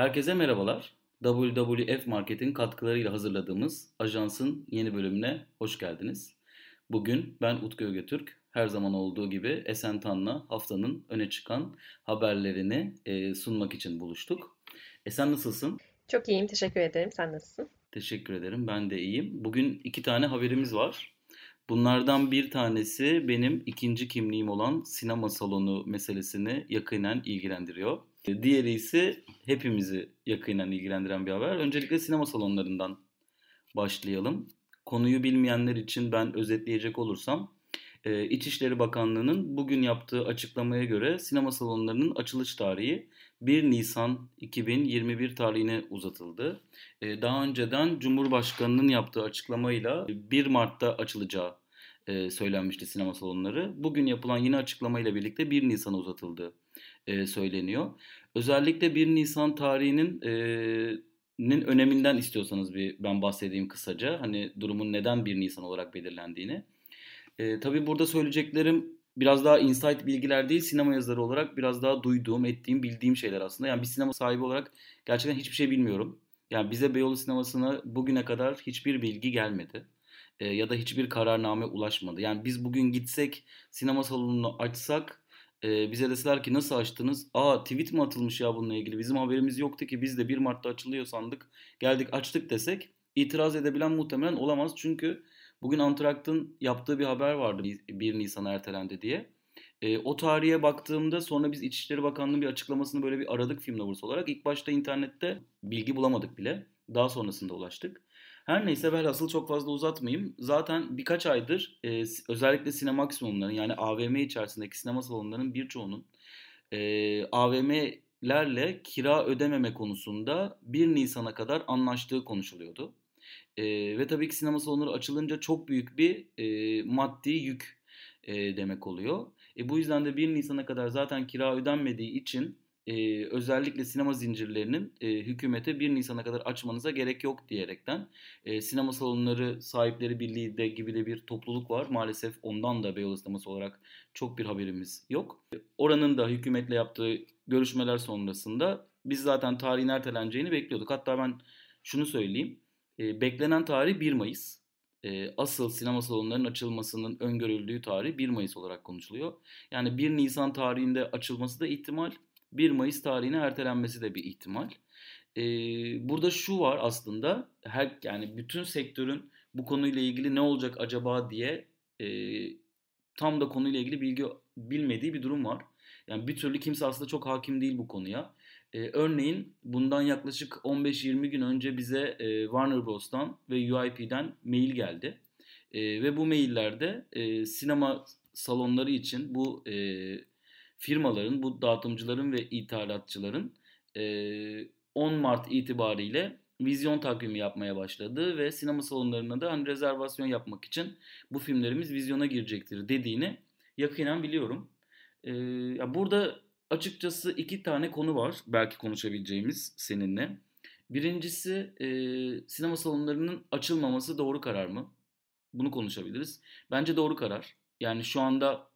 Herkese merhabalar. WWF Market'in katkılarıyla hazırladığımız ajansın yeni bölümüne hoş geldiniz. Bugün ben Utku Ögetürk. Her zaman olduğu gibi Esen Tan'la haftanın öne çıkan haberlerini e, sunmak için buluştuk. Esen nasılsın? Çok iyiyim, teşekkür ederim. Sen nasılsın? Teşekkür ederim, ben de iyiyim. Bugün iki tane haberimiz var. Bunlardan bir tanesi benim ikinci kimliğim olan sinema salonu meselesini yakinen ilgilendiriyor. Diğeri ise hepimizi yakinen ilgilendiren bir haber. Öncelikle sinema salonlarından başlayalım. Konuyu bilmeyenler için ben özetleyecek olursam, e, İçişleri Bakanlığı'nın bugün yaptığı açıklamaya göre sinema salonlarının açılış tarihi 1 Nisan 2021 tarihine uzatıldı. E, daha önceden Cumhurbaşkanı'nın yaptığı açıklamayla 1 Mart'ta açılacağı e, söylenmişti sinema salonları. Bugün yapılan yeni açıklamayla birlikte 1 Nisan'a uzatıldığı e, söyleniyor. Özellikle 1 Nisan tarihinin e, nin öneminden istiyorsanız bir ben bahsedeyim kısaca. Hani durumun neden 1 Nisan olarak belirlendiğini. E, tabii burada söyleyeceklerim biraz daha insight bilgiler değil, sinema yazarı olarak biraz daha duyduğum, ettiğim, bildiğim şeyler aslında. Yani bir sinema sahibi olarak gerçekten hiçbir şey bilmiyorum. Yani bize Beyoğlu sinemasına bugüne kadar hiçbir bilgi gelmedi. E, ya da hiçbir kararname ulaşmadı. Yani biz bugün gitsek sinema salonunu açsak e, bize deseler ki nasıl açtınız? Aa tweet mi atılmış ya bununla ilgili? Bizim haberimiz yoktu ki biz de 1 Mart'ta açılıyor sandık. Geldik açtık desek itiraz edebilen muhtemelen olamaz. Çünkü bugün Antrakt'ın yaptığı bir haber vardı 1 Nisan ertelendi diye. E, o tarihe baktığımda sonra biz İçişleri Bakanlığı'nın bir açıklamasını böyle bir aradık film lovers olarak. İlk başta internette bilgi bulamadık bile. Daha sonrasında ulaştık. Her neyse velhasıl çok fazla uzatmayayım. Zaten birkaç aydır e, özellikle sinemaksimumların yani AVM içerisindeki sinema salonlarının birçoğunun e, AVM'lerle kira ödememe konusunda 1 Nisan'a kadar anlaştığı konuşuluyordu. E, ve tabii ki sinema salonları açılınca çok büyük bir e, maddi yük e, demek oluyor. E, bu yüzden de 1 Nisan'a kadar zaten kira ödenmediği için e, özellikle sinema zincirlerinin e, hükümete 1 Nisan'a kadar açmanıza gerek yok diyerekten e, sinema salonları sahipleri birliği de gibi de bir topluluk var. Maalesef ondan da Beyoğlu sineması olarak çok bir haberimiz yok. Oranın da hükümetle yaptığı görüşmeler sonrasında biz zaten tarihin erteleneceğini bekliyorduk. Hatta ben şunu söyleyeyim. E, beklenen tarih 1 Mayıs. E, asıl sinema salonlarının açılmasının öngörüldüğü tarih 1 Mayıs olarak konuşuluyor. Yani 1 Nisan tarihinde açılması da ihtimal 1 Mayıs tarihine ertelenmesi de bir ihtimal. Ee, burada şu var aslında her yani bütün sektörün bu konuyla ilgili ne olacak acaba diye e, tam da konuyla ilgili bilgi bilmediği bir durum var. Yani bir türlü kimse aslında çok hakim değil bu konuya. Ee, örneğin bundan yaklaşık 15-20 gün önce bize e, Warner Bros'tan ve UIP'den mail geldi. E, ve bu maillerde e, sinema salonları için bu e, firmaların, bu dağıtımcıların ve ithalatçıların 10 Mart itibariyle vizyon takvimi yapmaya başladı ve sinema salonlarına da hani rezervasyon yapmak için bu filmlerimiz vizyona girecektir dediğini yakinen biliyorum. Ee, ya burada açıkçası iki tane konu var belki konuşabileceğimiz seninle. Birincisi e, sinema salonlarının açılmaması doğru karar mı? Bunu konuşabiliriz. Bence doğru karar. Yani şu anda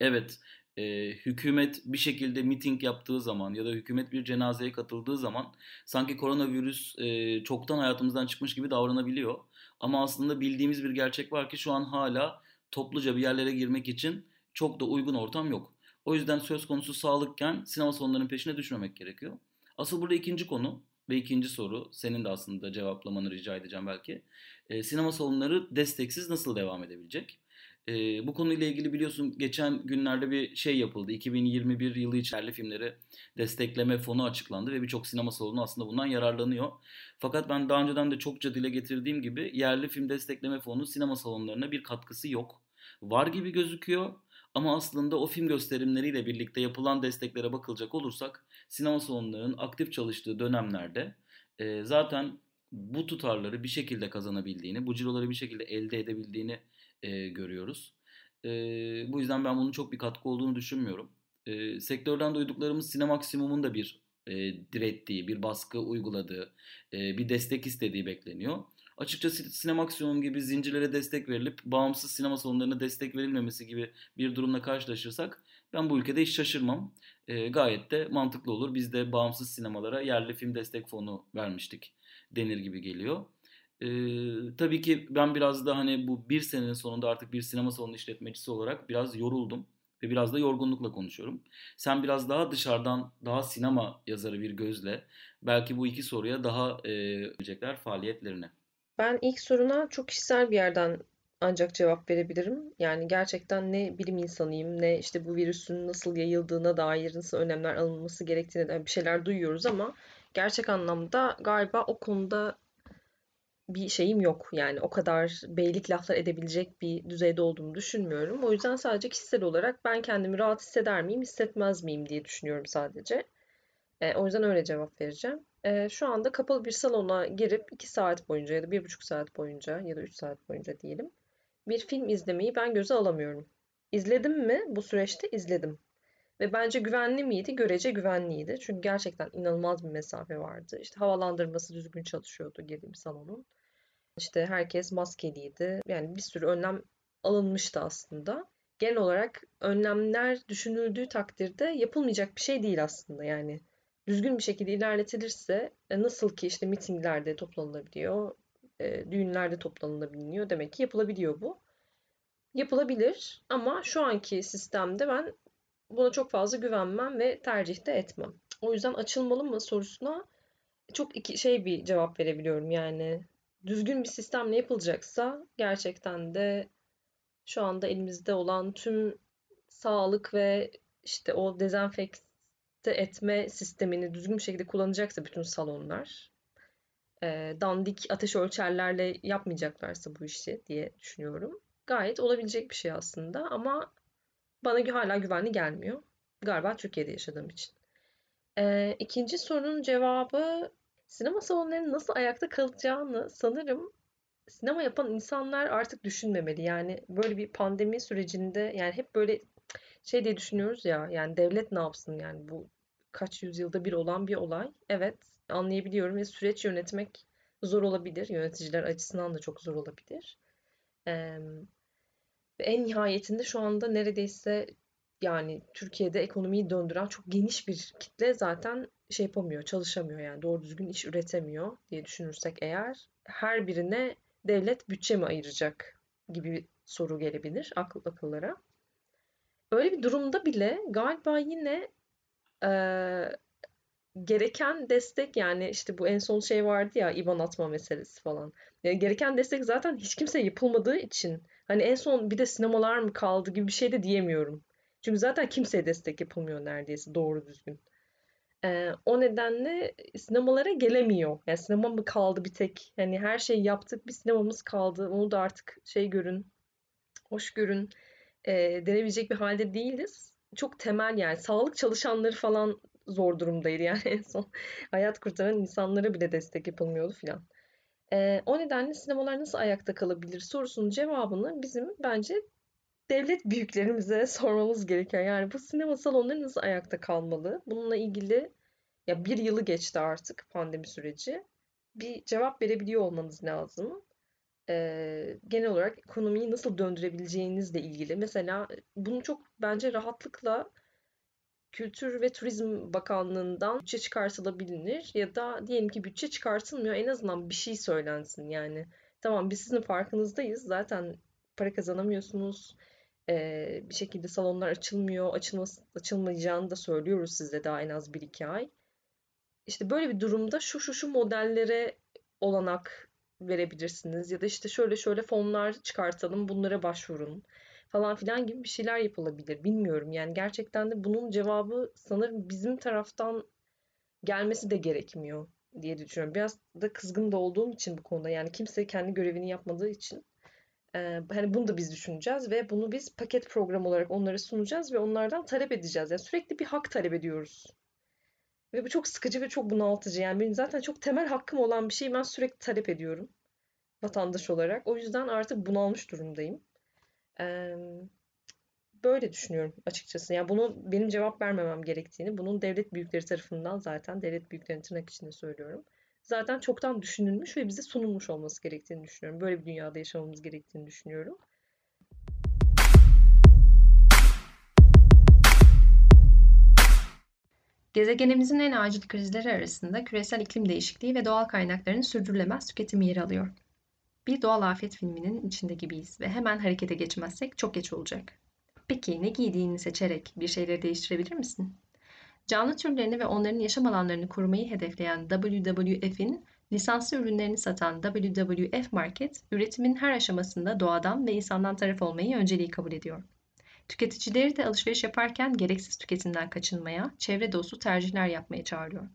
evet e, hükümet bir şekilde miting yaptığı zaman ya da hükümet bir cenazeye katıldığı zaman sanki koronavirüs e, çoktan hayatımızdan çıkmış gibi davranabiliyor. Ama aslında bildiğimiz bir gerçek var ki şu an hala topluca bir yerlere girmek için çok da uygun ortam yok. O yüzden söz konusu sağlıkken sinema salonlarının peşine düşmemek gerekiyor. Asıl burada ikinci konu ve ikinci soru senin de aslında cevaplamanı rica edeceğim belki. E, sinema salonları desteksiz nasıl devam edebilecek? E, bu konuyla ilgili biliyorsun geçen günlerde bir şey yapıldı. 2021 yılı için yerli filmleri destekleme fonu açıklandı ve birçok sinema salonu aslında bundan yararlanıyor. Fakat ben daha önceden de çokça dile getirdiğim gibi yerli film destekleme fonu sinema salonlarına bir katkısı yok. Var gibi gözüküyor ama aslında o film gösterimleriyle birlikte yapılan desteklere bakılacak olursak sinema salonlarının aktif çalıştığı dönemlerde e, zaten bu tutarları bir şekilde kazanabildiğini, bu ciroları bir şekilde elde edebildiğini e, görüyoruz. E, bu yüzden ben bunun çok bir katkı olduğunu düşünmüyorum. E, sektörden duyduklarımız Sinemaksimum'un da bir e, direttiği, bir baskı uyguladığı, e, bir destek istediği bekleniyor. Açıkçası Sinemaksiyon gibi zincirlere destek verilip bağımsız sinema salonlarına destek verilmemesi gibi bir durumla karşılaşırsak ben bu ülkede hiç şaşırmam. E, gayet de mantıklı olur. Biz de bağımsız sinemalara yerli film destek fonu vermiştik denir gibi geliyor. E, tabii ki ben biraz da hani bu bir senenin sonunda artık bir sinema salonu işletmecisi olarak biraz yoruldum ve biraz da yorgunlukla konuşuyorum. Sen biraz daha dışarıdan daha sinema yazarı bir gözle belki bu iki soruya daha e, faaliyetlerini. Ben ilk soruna çok kişisel bir yerden ancak cevap verebilirim. Yani gerçekten ne bilim insanıyım ne işte bu virüsün nasıl yayıldığına dair nasıl önlemler alınması gerektiğine dair bir şeyler duyuyoruz ama gerçek anlamda galiba o konuda bir şeyim yok. Yani o kadar beylik laflar edebilecek bir düzeyde olduğumu düşünmüyorum. O yüzden sadece kişisel olarak ben kendimi rahat hisseder miyim, hissetmez miyim diye düşünüyorum sadece. E, o yüzden öyle cevap vereceğim. E, şu anda kapalı bir salona girip 2 saat boyunca ya da 1,5 saat boyunca ya da 3 saat boyunca diyelim bir film izlemeyi ben göze alamıyorum. İzledim mi? Bu süreçte izledim. Ve bence güvenli miydi? Görece güvenliydi. Çünkü gerçekten inanılmaz bir mesafe vardı. İşte havalandırması düzgün çalışıyordu girdiğim salonun. İşte herkes maskeliydi. Yani bir sürü önlem alınmıştı aslında. Genel olarak önlemler düşünüldüğü takdirde yapılmayacak bir şey değil aslında. Yani düzgün bir şekilde ilerletilirse e, nasıl ki işte mitinglerde toplanılabiliyor, e, düğünlerde toplanılabiliyor demek ki yapılabiliyor bu. Yapılabilir ama şu anki sistemde ben buna çok fazla güvenmem ve tercih de etmem. O yüzden açılmalı mı sorusuna çok iki şey bir cevap verebiliyorum. Yani düzgün bir sistemle yapılacaksa gerçekten de şu anda elimizde olan tüm sağlık ve işte o dezenfekte etme sistemini düzgün bir şekilde kullanacaksa bütün salonlar e, dandik ateş ölçerlerle yapmayacaklarsa bu işi diye düşünüyorum. Gayet olabilecek bir şey aslında ama bana hala güvenli gelmiyor. Galiba Türkiye'de yaşadığım için. E, ikinci sorunun cevabı sinema salonlarının nasıl ayakta kalacağını sanırım sinema yapan insanlar artık düşünmemeli. Yani böyle bir pandemi sürecinde yani hep böyle şey diye düşünüyoruz ya yani devlet ne yapsın yani bu kaç yüzyılda bir olan bir olay. Evet anlayabiliyorum ve süreç yönetmek zor olabilir. Yöneticiler açısından da çok zor olabilir. Ee, ve en nihayetinde şu anda neredeyse yani Türkiye'de ekonomiyi döndüren çok geniş bir kitle zaten şey yapamıyor, çalışamıyor yani doğru düzgün iş üretemiyor diye düşünürsek eğer her birine devlet bütçe mi ayıracak gibi bir soru gelebilir akıl akıllara. Öyle bir durumda bile galiba yine e, gereken destek yani işte bu en son şey vardı ya IBAN atma meselesi falan. Yani gereken destek zaten hiç kimse yapılmadığı için hani en son bir de sinemalar mı kaldı gibi bir şey de diyemiyorum. Çünkü zaten kimseye destek yapılmıyor neredeyse doğru düzgün. Ee, o nedenle sinemalara gelemiyor. Yani sinema mı kaldı bir tek? Yani her şeyi yaptık bir sinemamız kaldı. Onu da artık şey görün, hoş görün e, denebilecek bir halde değiliz. Çok temel yani sağlık çalışanları falan zor durumdaydı yani en son hayat kurtaran insanlara bile destek yapılmıyordu filan. E, o nedenle sinemalar nasıl ayakta kalabilir sorusunun cevabını bizim bence devlet büyüklerimize sormamız gerekiyor. Yani bu sinema salonları nasıl ayakta kalmalı? Bununla ilgili ya bir yılı geçti artık pandemi süreci. Bir cevap verebiliyor olmanız lazım. Ee, genel olarak ekonomiyi nasıl döndürebileceğinizle ilgili. Mesela bunu çok bence rahatlıkla Kültür ve Turizm Bakanlığı'ndan bütçe çıkartılabilir ya da diyelim ki bütçe çıkartılmıyor en azından bir şey söylensin yani. Tamam biz sizin farkınızdayız zaten para kazanamıyorsunuz ee, bir şekilde salonlar açılmıyor açılması, açılmayacağını da söylüyoruz size daha en az 1-2 ay. İşte böyle bir durumda şu şu şu modellere olanak verebilirsiniz ya da işte şöyle şöyle fonlar çıkartalım bunlara başvurun falan filan gibi bir şeyler yapılabilir. Bilmiyorum yani gerçekten de bunun cevabı sanırım bizim taraftan gelmesi de gerekmiyor diye düşünüyorum. Biraz da kızgın da olduğum için bu konuda yani kimse kendi görevini yapmadığı için e, hani bunu da biz düşüneceğiz ve bunu biz paket program olarak onlara sunacağız ve onlardan talep edeceğiz. Yani sürekli bir hak talep ediyoruz. Ve bu çok sıkıcı ve çok bunaltıcı. Yani benim zaten çok temel hakkım olan bir şeyi ben sürekli talep ediyorum vatandaş olarak. O yüzden artık bunalmış durumdayım böyle düşünüyorum açıkçası. Yani bunu benim cevap vermemem gerektiğini, bunun devlet büyükleri tarafından zaten devlet büyüklerinin tırnak içinde söylüyorum. zaten çoktan düşünülmüş ve bize sunulmuş olması gerektiğini düşünüyorum. Böyle bir dünyada yaşamamız gerektiğini düşünüyorum. Gezegenimizin en acil krizleri arasında küresel iklim değişikliği ve doğal kaynakların sürdürülemez tüketimi yer alıyor. Bir doğal afet filminin içinde gibiyiz ve hemen harekete geçmezsek çok geç olacak. Peki ne giydiğini seçerek bir şeyleri değiştirebilir misin? Canlı türlerini ve onların yaşam alanlarını korumayı hedefleyen WWF'in lisanslı ürünlerini satan WWF Market, üretimin her aşamasında doğadan ve insandan taraf olmayı önceliği kabul ediyor. Tüketicileri de alışveriş yaparken gereksiz tüketimden kaçınmaya, çevre dostu tercihler yapmaya çağırıyor.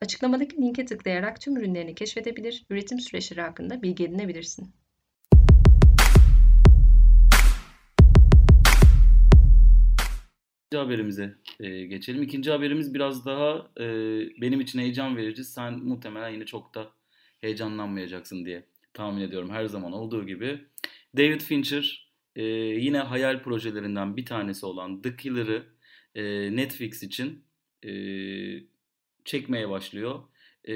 Açıklamadaki linke tıklayarak tüm ürünlerini keşfedebilir, üretim süreçleri hakkında bilgi edinebilirsin. İkinci haberimize e, geçelim. İkinci haberimiz biraz daha e, benim için heyecan verici. Sen muhtemelen yine çok da heyecanlanmayacaksın diye tahmin ediyorum. Her zaman olduğu gibi. David Fincher e, yine hayal projelerinden bir tanesi olan The Killer'ı e, Netflix için e, çekmeye başlıyor. E,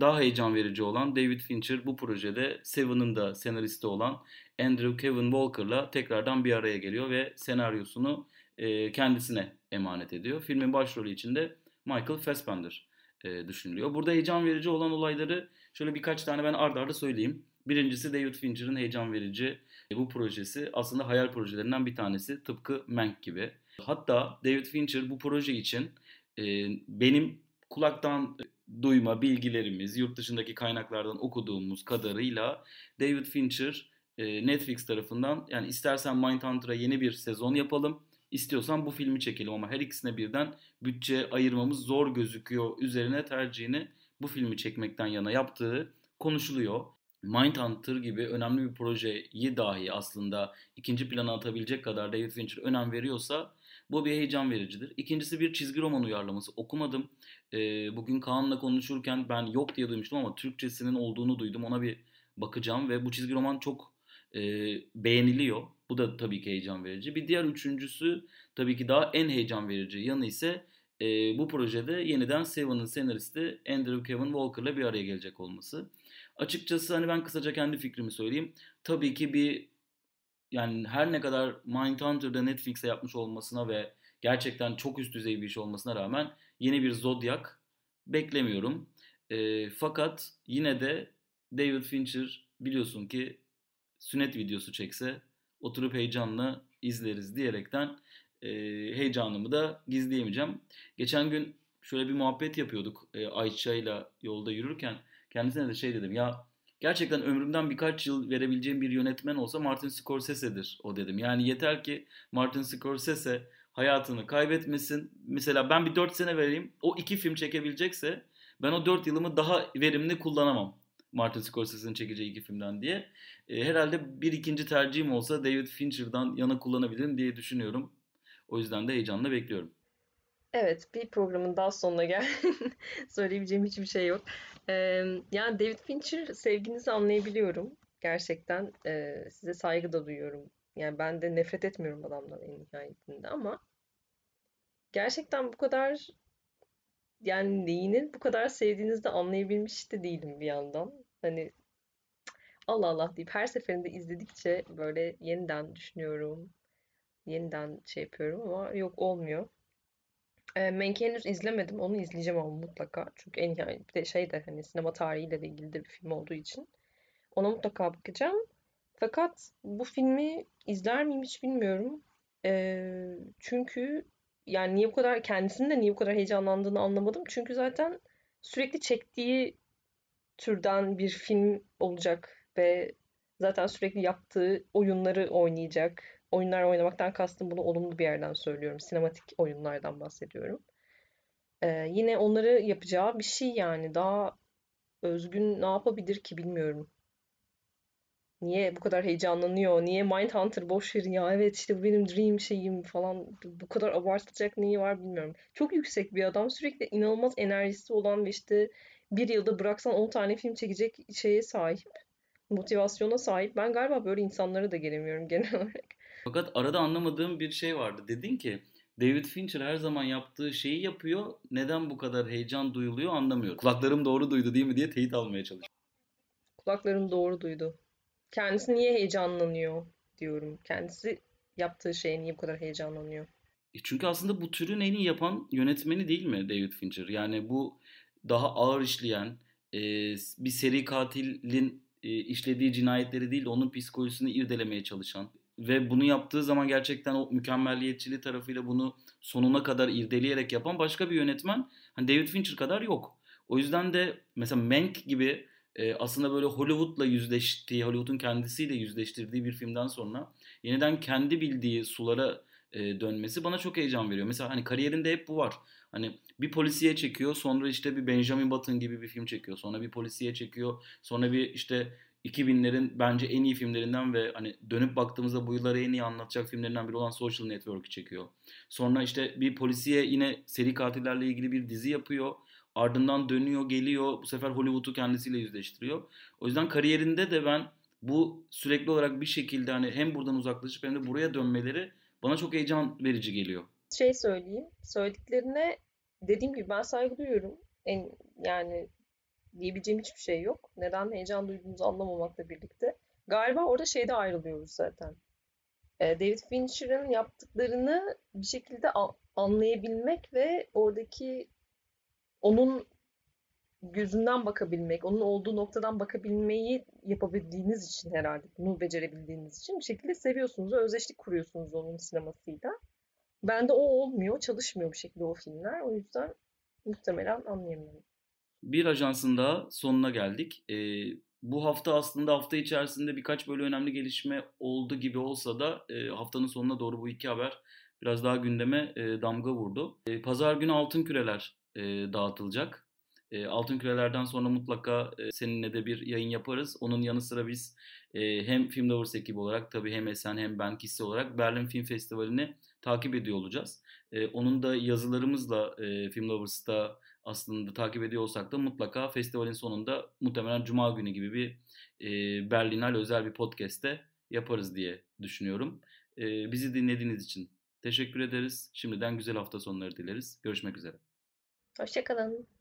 daha heyecan verici olan David Fincher bu projede Seven'ın da senaristi olan Andrew Kevin Walker'la tekrardan bir araya geliyor ve senaryosunu e, kendisine emanet ediyor. Filmin başrolü içinde Michael Fassbender e, düşünülüyor. Burada heyecan verici olan olayları şöyle birkaç tane ben ardarda arda söyleyeyim. Birincisi David Fincher'ın heyecan verici bu projesi aslında hayal projelerinden bir tanesi. Tıpkı Mank gibi. Hatta David Fincher bu proje için e, benim kulaktan duyma bilgilerimiz, yurt dışındaki kaynaklardan okuduğumuz kadarıyla David Fincher e, Netflix tarafından yani istersen Mindhunter'a yeni bir sezon yapalım, istiyorsan bu filmi çekelim ama her ikisine birden bütçe ayırmamız zor gözüküyor üzerine tercihini bu filmi çekmekten yana yaptığı konuşuluyor. Mindhunter gibi önemli bir projeyi dahi aslında ikinci plana atabilecek kadar David Fincher önem veriyorsa bu bir heyecan vericidir. İkincisi bir çizgi roman uyarlaması. Okumadım. E, bugün Kaan'la konuşurken ben yok diye duymuştum ama Türkçesinin olduğunu duydum. Ona bir bakacağım ve bu çizgi roman çok e, beğeniliyor. Bu da tabii ki heyecan verici. Bir diğer üçüncüsü tabii ki daha en heyecan verici yanı ise e, bu projede yeniden Seven'ın senaristi Andrew Kevin Walker'la bir araya gelecek olması. Açıkçası hani ben kısaca kendi fikrimi söyleyeyim. Tabii ki bir yani her ne kadar Mindhunter'da Netflix'e yapmış olmasına ve gerçekten çok üst düzey bir iş olmasına rağmen yeni bir Zodiac beklemiyorum. E, fakat yine de David Fincher biliyorsun ki sünnet videosu çekse oturup heyecanla izleriz diyerekten e, heyecanımı da gizleyemeyeceğim. Geçen gün şöyle bir muhabbet yapıyorduk e, Ayça ile yolda yürürken. Kendisine de şey dedim ya gerçekten ömrümden birkaç yıl verebileceğim bir yönetmen olsa Martin Scorsese'dir o dedim. Yani yeter ki Martin Scorsese hayatını kaybetmesin. Mesela ben bir 4 sene vereyim. O iki film çekebilecekse ben o 4 yılımı daha verimli kullanamam. Martin Scorsese'nin çekeceği iki filmden diye. E, herhalde bir ikinci tercihim olsa David Fincher'dan yana kullanabilirim diye düşünüyorum. O yüzden de heyecanla bekliyorum. Evet, bir programın daha sonuna gel. Söyleyebileceğim hiçbir şey yok. Ee, yani David Fincher sevginizi anlayabiliyorum. Gerçekten e, size saygı da duyuyorum. Yani ben de nefret etmiyorum adamdan en nihayetinde ama gerçekten bu kadar yani neyini bu kadar sevdiğinizi de anlayabilmiş de değilim bir yandan. Hani Allah Allah deyip her seferinde izledikçe böyle yeniden düşünüyorum. Yeniden şey yapıyorum ama yok olmuyor. E, henüz izlemedim. Onu izleyeceğim ama mutlaka. Çünkü en nihayet bir de şey de hani sinema tarihiyle de ilgili de bir film olduğu için. Ona mutlaka bakacağım. Fakat bu filmi izler miyim hiç bilmiyorum. E, çünkü yani niye bu kadar kendisinin de niye bu kadar heyecanlandığını anlamadım. Çünkü zaten sürekli çektiği türden bir film olacak ve zaten sürekli yaptığı oyunları oynayacak oyunlar oynamaktan kastım bunu olumlu bir yerden söylüyorum. Sinematik oyunlardan bahsediyorum. Ee, yine onları yapacağı bir şey yani. Daha özgün ne yapabilir ki bilmiyorum. Niye bu kadar heyecanlanıyor? Niye Mindhunter boş verin ya evet işte bu benim dream şeyim falan bu kadar abartılacak neyi var bilmiyorum. Çok yüksek bir adam sürekli inanılmaz enerjisi olan ve işte bir yılda bıraksan 10 tane film çekecek şeye sahip. Motivasyona sahip. Ben galiba böyle insanlara da gelemiyorum genel olarak. Fakat arada anlamadığım bir şey vardı. Dedin ki David Fincher her zaman yaptığı şeyi yapıyor. Neden bu kadar heyecan duyuluyor anlamıyorum. Kulaklarım doğru duydu değil mi diye teyit almaya çalışıyorum. Kulaklarım doğru duydu. Kendisi niye heyecanlanıyor diyorum. Kendisi yaptığı şeye niye bu kadar heyecanlanıyor? E çünkü aslında bu türün en iyi yapan yönetmeni değil mi David Fincher? Yani bu daha ağır işleyen e, bir seri katilin e, işlediği cinayetleri değil de onun psikolojisini irdelemeye çalışan ve bunu yaptığı zaman gerçekten o mükemmelliyetçiliği tarafıyla bunu sonuna kadar irdeleyerek yapan başka bir yönetmen hani David Fincher kadar yok. O yüzden de mesela Mank gibi e, aslında böyle Hollywood'la yüzleştiği, Hollywood'un kendisiyle yüzleştirdiği bir filmden sonra yeniden kendi bildiği sulara e, dönmesi bana çok heyecan veriyor. Mesela hani kariyerinde hep bu var. Hani bir polisiye çekiyor, sonra işte bir Benjamin Button gibi bir film çekiyor. Sonra bir polisiye çekiyor, sonra bir işte 2000'lerin bence en iyi filmlerinden ve hani dönüp baktığımızda bu yılları en iyi anlatacak filmlerinden biri olan Social Network'ü çekiyor. Sonra işte bir polisiye yine seri katillerle ilgili bir dizi yapıyor. Ardından dönüyor, geliyor. Bu sefer Hollywood'u kendisiyle yüzleştiriyor. O yüzden kariyerinde de ben bu sürekli olarak bir şekilde hani hem buradan uzaklaşıp hem de buraya dönmeleri bana çok heyecan verici geliyor. Şey söyleyeyim. Söylediklerine dediğim gibi ben saygı duyuyorum. En yani diyebileceğim hiçbir şey yok. Neden heyecan duyduğumuzu anlamamakla birlikte. Galiba orada şeyde ayrılıyoruz zaten. David Fincher'ın yaptıklarını bir şekilde anlayabilmek ve oradaki onun gözünden bakabilmek, onun olduğu noktadan bakabilmeyi yapabildiğiniz için herhalde, bunu becerebildiğiniz için bir şekilde seviyorsunuz özdeşlik kuruyorsunuz onun sinemasıyla. Bende o olmuyor, çalışmıyor bir şekilde o filmler. O yüzden muhtemelen anlayamıyorum. Bir ajansın daha sonuna geldik. Ee, bu hafta aslında hafta içerisinde birkaç böyle önemli gelişme oldu gibi olsa da e, haftanın sonuna doğru bu iki haber biraz daha gündeme e, damga vurdu. E, Pazar günü altın küreler e, dağıtılacak. E, altın kürelerden sonra mutlaka e, seninle de bir yayın yaparız. Onun yanı sıra biz e, hem Film Lovers ekibi olarak tabii hem Esen hem ben kişisel olarak Berlin Film Festivali'ni takip ediyor olacağız. E, onun da yazılarımızla e, Film Lovers'ta aslında takip ediyor olsak da mutlaka festivalin sonunda muhtemelen Cuma günü gibi bir e, Berlinal özel bir podcast'te yaparız diye düşünüyorum. E, bizi dinlediğiniz için teşekkür ederiz. Şimdiden güzel hafta sonları dileriz. Görüşmek üzere. Hoşçakalın.